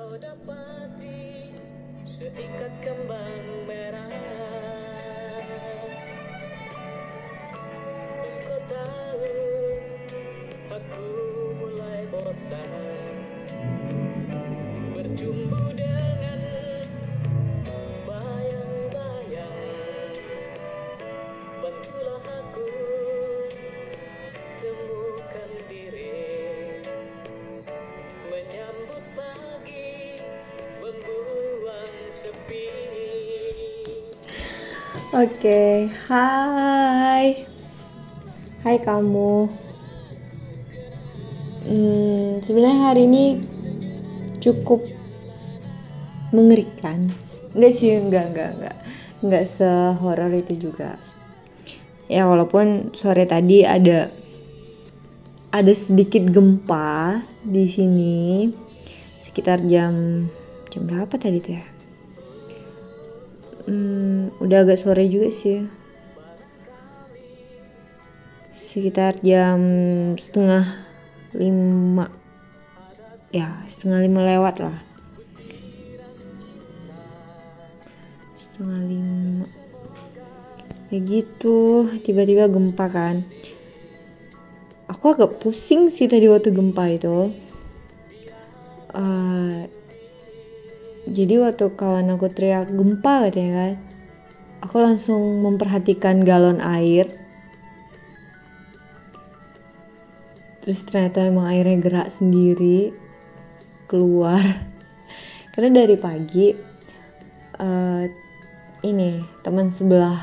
Kau dapati seikat kembang merah. Engkau tahu aku mulai bosan. Berjumpa dengan Oke, hai. Hai kamu. Hmm, sebenarnya hari ini cukup mengerikan. Enggak sih, enggak, enggak, enggak. Enggak sehoror itu juga. Ya walaupun sore tadi ada ada sedikit gempa di sini sekitar jam jam berapa tadi tuh ya? Hmm, udah agak sore juga sih. Sekitar jam setengah lima. Ya, setengah lima lewat lah. Setengah lima. Ya gitu, tiba-tiba gempa kan. Aku agak pusing sih tadi waktu gempa itu. Eh, jadi waktu kawan aku teriak gempa katanya kan aku langsung memperhatikan galon air. Terus ternyata emang airnya gerak sendiri keluar. Karena dari pagi eh, ini teman sebelah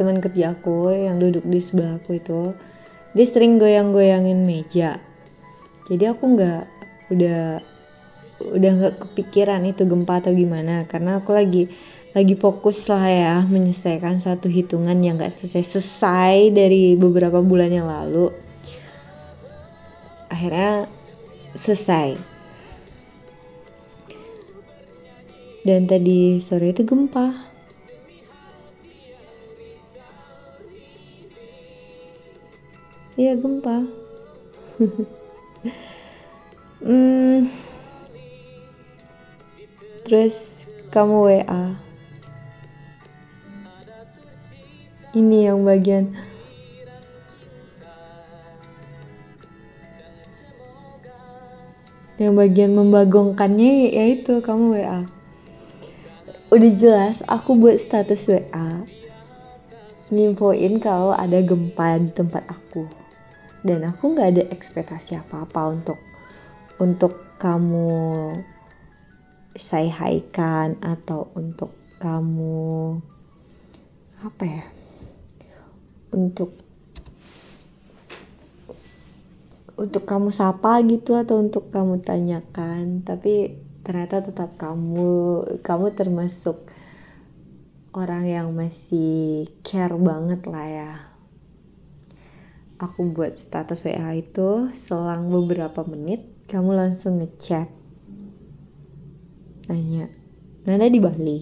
teman kerja aku yang duduk di sebelah aku itu dia sering goyang-goyangin meja. Jadi aku nggak udah udah nggak kepikiran itu gempa atau gimana. Karena aku lagi lagi fokus lah ya menyelesaikan suatu hitungan yang nggak selesai selesai dari beberapa bulan yang lalu. Akhirnya selesai. Dan tadi sore itu gempa. Iya gempa. Hmm Terus kamu WA. Ini yang bagian yang bagian membagongkannya yaitu kamu WA. Udah jelas aku buat status WA nginfoin kalau ada gempa di tempat aku dan aku nggak ada ekspektasi apa-apa untuk untuk kamu say hi kan atau untuk kamu apa ya untuk untuk kamu sapa gitu atau untuk kamu tanyakan tapi ternyata tetap kamu kamu termasuk orang yang masih care banget lah ya. Aku buat status WA itu selang beberapa menit kamu langsung ngechat nanya Nana di Bali?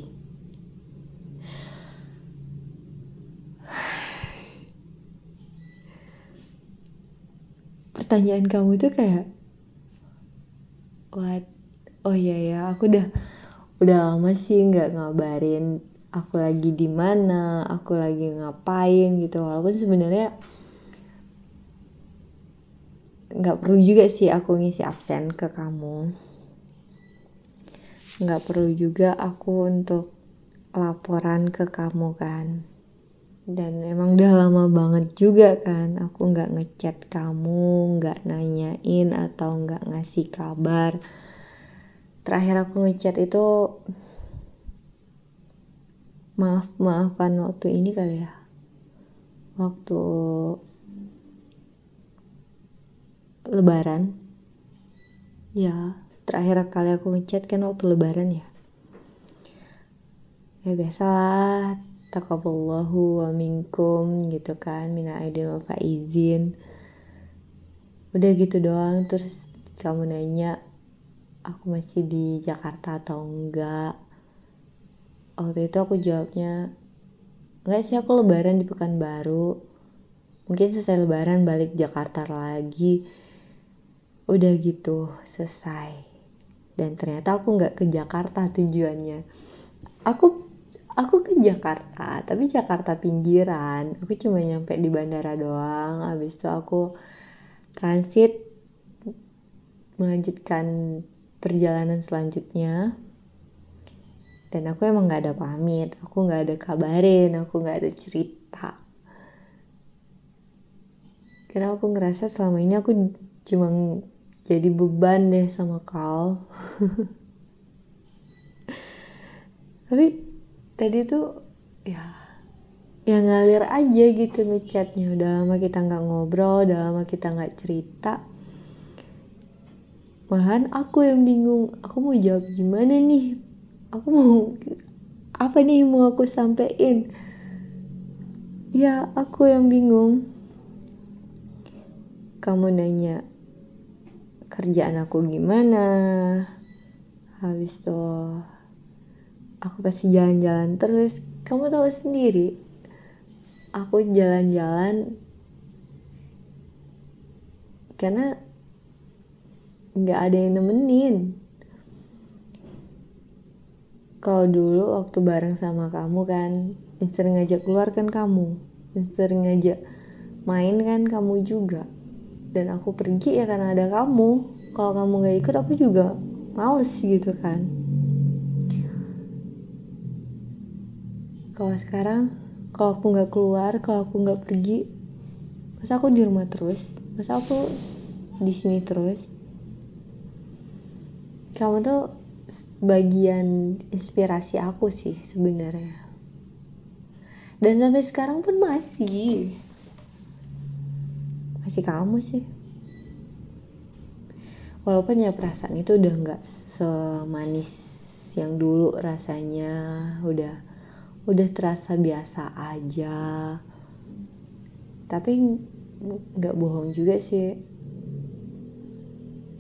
Pertanyaan kamu tuh kayak what? Oh iya ya aku udah udah lama sih nggak ngabarin aku lagi di mana aku lagi ngapain gitu. Walaupun sebenarnya nggak perlu juga sih aku ngisi absen ke kamu nggak perlu juga aku untuk laporan ke kamu kan. Dan emang udah lama banget juga kan aku nggak ngechat kamu nggak nanyain atau nggak ngasih kabar. Terakhir aku ngechat itu maaf maafan waktu ini kali ya. Waktu lebaran. Ya terakhir kali aku ngechat kan waktu lebaran ya. Ya biasalah takaballahu wa minkum gitu kan mina aidin wa faizin udah gitu doang terus kamu nanya aku masih di Jakarta atau enggak? Waktu itu aku jawabnya enggak sih aku lebaran di Pekanbaru. Mungkin selesai lebaran balik Jakarta lagi. Udah gitu selesai dan ternyata aku nggak ke Jakarta tujuannya. Aku aku ke Jakarta tapi Jakarta pinggiran. Aku cuma nyampe di bandara doang. Habis itu aku transit melanjutkan perjalanan selanjutnya. Dan aku emang nggak ada pamit aku nggak ada kabarin aku nggak ada cerita. Karena aku ngerasa selama ini aku cuma jadi beban deh sama kau tapi tadi tuh ya ya ngalir aja gitu ngechatnya. Udah lama kita nggak ngobrol udah lama kita nggak cerita. Malahan aku yang bingung aku mau jawab gimana nih? Aku mau apa nih mau aku sampein ya aku yang bingung. Kamu nanya kerjaan aku gimana. Habis itu aku pasti jalan-jalan terus. Kamu tahu sendiri aku jalan-jalan karena nggak ada yang nemenin. Kalau dulu waktu bareng sama kamu kan Mister ngajak keluar kan kamu. Mister ngajak main kan kamu juga dan aku pergi ya karena ada kamu. Kalau kamu gak ikut aku juga males gitu kan. Kalau sekarang kalau aku nggak keluar kalau aku nggak pergi masa aku di rumah terus? Masa aku di sini terus? Kamu tuh bagian inspirasi aku sih sebenarnya. Dan sampai sekarang pun masih masih kamu sih. Walaupun ya perasaan itu udah nggak semanis yang dulu rasanya. Udah udah terasa biasa aja. Tapi nggak bohong juga sih.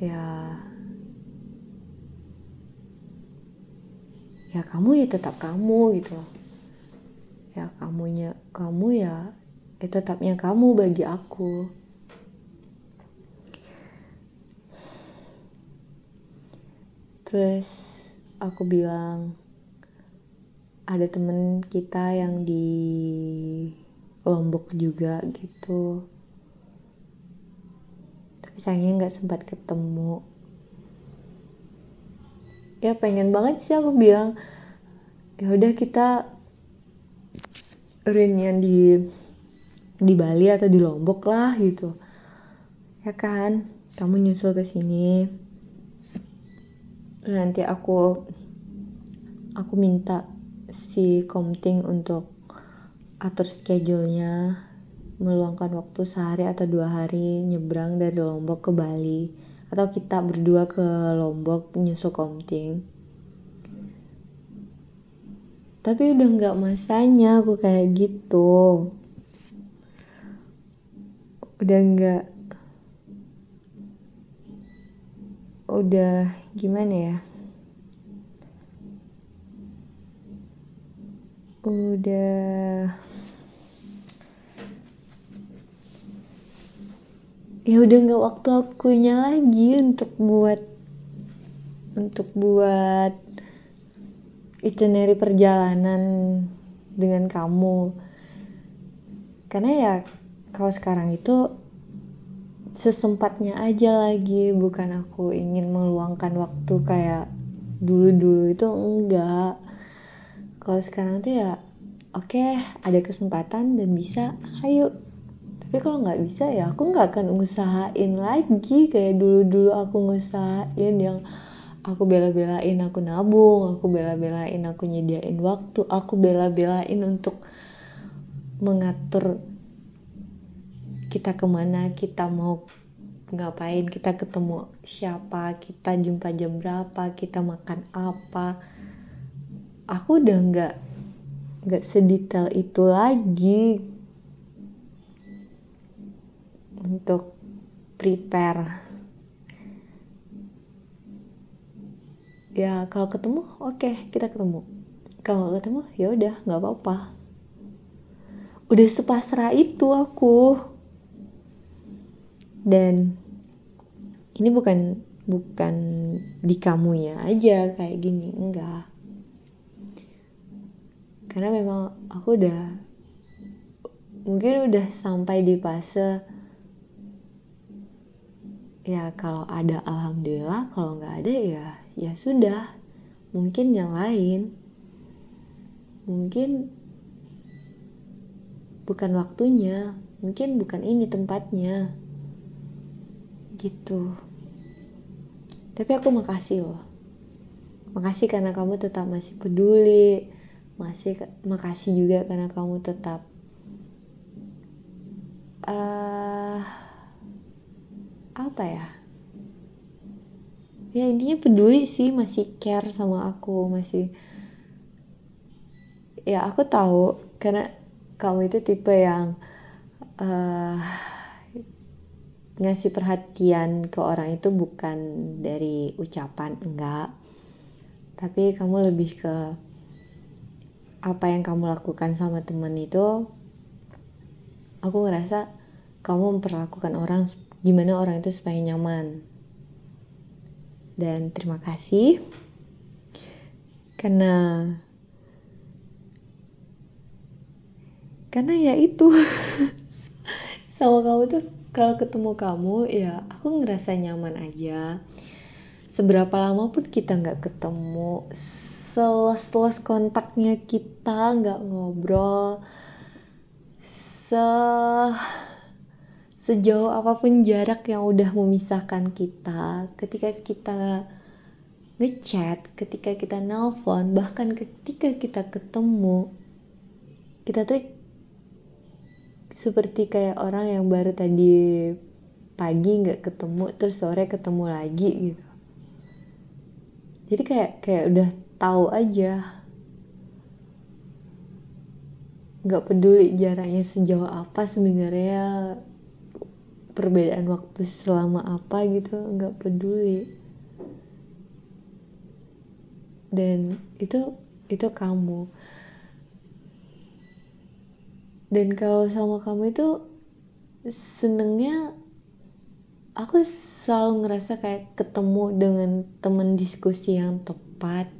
Ya. Ya kamu ya tetap kamu gitu. Ya kamunya kamu ya ya tetapnya kamu bagi aku terus aku bilang ada temen kita yang di Lombok juga gitu. Tapi sayangnya nggak sempat ketemu. Ya pengen banget sih aku bilang. Ya udah kita reunion di di Bali atau di Lombok lah gitu. Ya kan? Kamu nyusul ke sini nanti aku aku minta si Komting untuk atur schedule-nya meluangkan waktu sehari atau dua hari nyebrang dari Lombok ke Bali atau kita berdua ke Lombok nyusul Komting. Tapi udah nggak masanya aku kayak gitu. Udah nggak udah gimana ya? Udah. Ya udah nggak waktu akunya lagi untuk buat untuk buat itinerary perjalanan dengan kamu. Karena ya kalau sekarang itu sesempatnya aja lagi. Bukan aku ingin meluangkan waktu kayak dulu-dulu itu enggak. Kalau sekarang tuh ya oke okay, ada kesempatan dan bisa ayo. Tapi kalau nggak bisa ya aku nggak akan ngusahain lagi. Kayak dulu-dulu aku ngusahain yang aku bela-belain aku nabung aku bela-belain aku nyediain waktu aku bela-belain untuk mengatur kita ke mana kita mau ngapain kita ketemu siapa kita jumpa jam berapa kita makan apa. Aku udah nggak nggak sedetail itu lagi. Untuk prepare. Ya kalau ketemu oke okay, kita ketemu. Kalau ketemu ya udah nggak apa-apa. Udah sepasrah itu aku dan ini bukan bukan di kamunya aja kayak gini enggak. Karena memang aku udah mungkin udah sampai di fase ya kalau ada alhamdulillah kalau nggak ada ya ya sudah. Mungkin yang lain. Mungkin bukan waktunya mungkin bukan ini tempatnya gitu. Tapi aku makasih loh. Makasih karena kamu tetap masih peduli. Masih makasih juga karena kamu tetap uh, apa ya? Ya intinya peduli sih masih care sama aku masih ya aku tahu karena kamu itu tipe yang uh, ngasih perhatian ke orang itu bukan dari ucapan enggak. Tapi kamu lebih ke apa yang kamu lakukan sama temen itu aku ngerasa kamu memperlakukan orang gimana orang itu supaya nyaman. Dan terima kasih karena karena ya itu. Sama kamu tuh kalau ketemu kamu ya aku ngerasa nyaman aja. Seberapa lama pun kita nggak ketemu seles-seles kontaknya kita nggak ngobrol se sejauh apa pun jarak yang udah memisahkan kita ketika kita ngechat ketika kita nelpon bahkan ketika kita ketemu kita tuh seperti kayak orang yang baru tadi pagi nggak ketemu terus sore ketemu lagi gitu. Jadi kayak kayak udah tahu aja. Nggak peduli jaraknya sejauh apa sebenarnya perbedaan waktu selama apa gitu nggak peduli. Dan itu itu kamu dan kalau sama kamu itu senengnya aku selalu ngerasa kayak ketemu dengan temen diskusi yang tepat.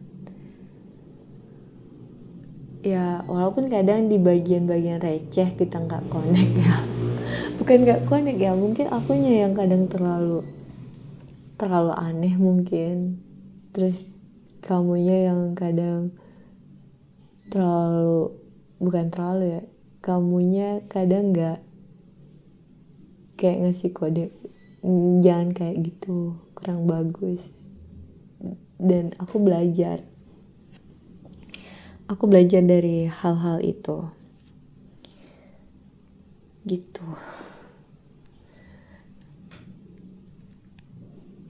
Ya walaupun kadang di bagian-bagian receh kita nggak connect ya. Bukan nggak connect ya mungkin akunya yang kadang terlalu terlalu aneh mungkin. Terus kamunya yang kadang terlalu bukan terlalu ya kamunya kadang nggak kayak ngasih kode jangan kayak gitu kurang bagus. Dan aku belajar. Aku belajar dari hal-hal itu. Gitu.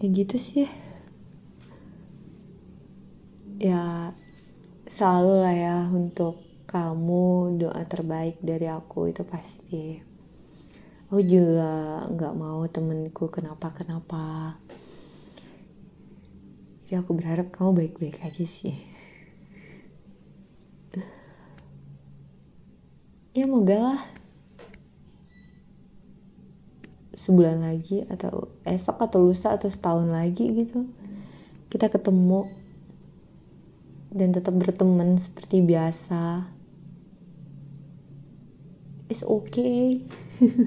Ya gitu sih. Ya selalu lah ya untuk kamu doa terbaik dari aku itu pasti aku juga nggak mau temenku kenapa kenapa? Jadi aku berharap kamu baik-baik aja sih. Ya moga lah. Sebulan lagi atau esok atau lusa atau setahun lagi gitu kita ketemu dan tetap berteman seperti biasa it's okay.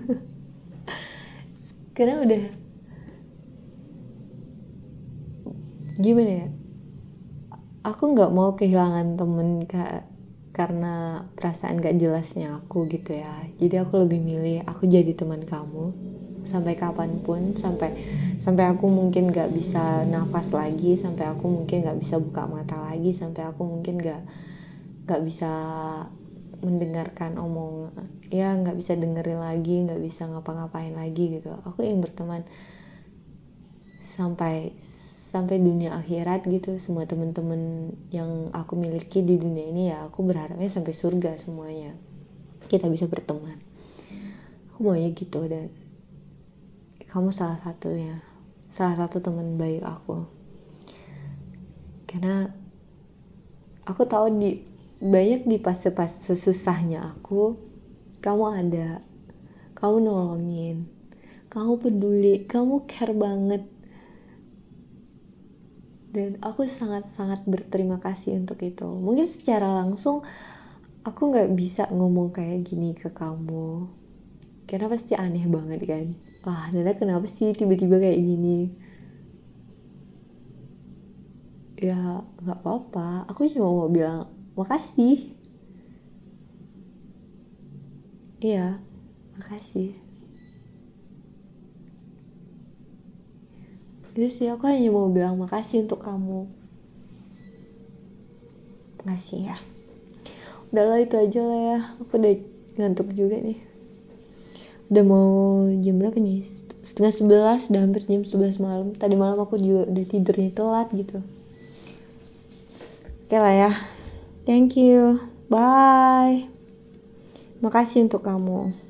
Karena udah gimana ya? Aku nggak mau kehilangan temen kak karena perasaan gak jelasnya aku gitu ya. Jadi aku lebih milih aku jadi teman kamu sampai kapan pun sampai sampai aku mungkin gak bisa nafas lagi sampai aku mungkin gak bisa buka mata lagi sampai aku mungkin gak gak bisa mendengarkan omong ya nggak bisa dengerin lagi nggak bisa ngapa-ngapain lagi gitu. Aku ingin berteman sampai sampai dunia akhirat gitu. Semua temen-temen yang aku miliki di dunia ini ya aku berharapnya sampai surga semuanya. Kita bisa berteman. Aku maunya gitu dan kamu salah satunya salah satu teman baik aku. Karena aku tahu di banyak di fase-fase susahnya aku kamu ada. Kamu nolongin. Kamu peduli. Kamu care banget. Dan aku sangat-sangat berterima kasih untuk itu. Mungkin secara langsung aku nggak bisa ngomong kayak gini ke kamu. Karena pasti aneh banget kan? Wah Nana kenapa sih tiba-tiba kayak gini? Ya nggak apa-apa. Aku cuma mau bilang makasih. Iya. Makasih. Itu sih aku hanya mau bilang makasih untuk kamu. Makasih ya. Udahlah itu aja lah ya. Aku udah ngantuk juga nih. Udah mau jam berapa nih? Setengah sebelas udah hampir jam sebelas malam. Tadi malam aku juga udah tidurnya telat gitu. Oke lah ya thank you. Bye. Makasih untuk kamu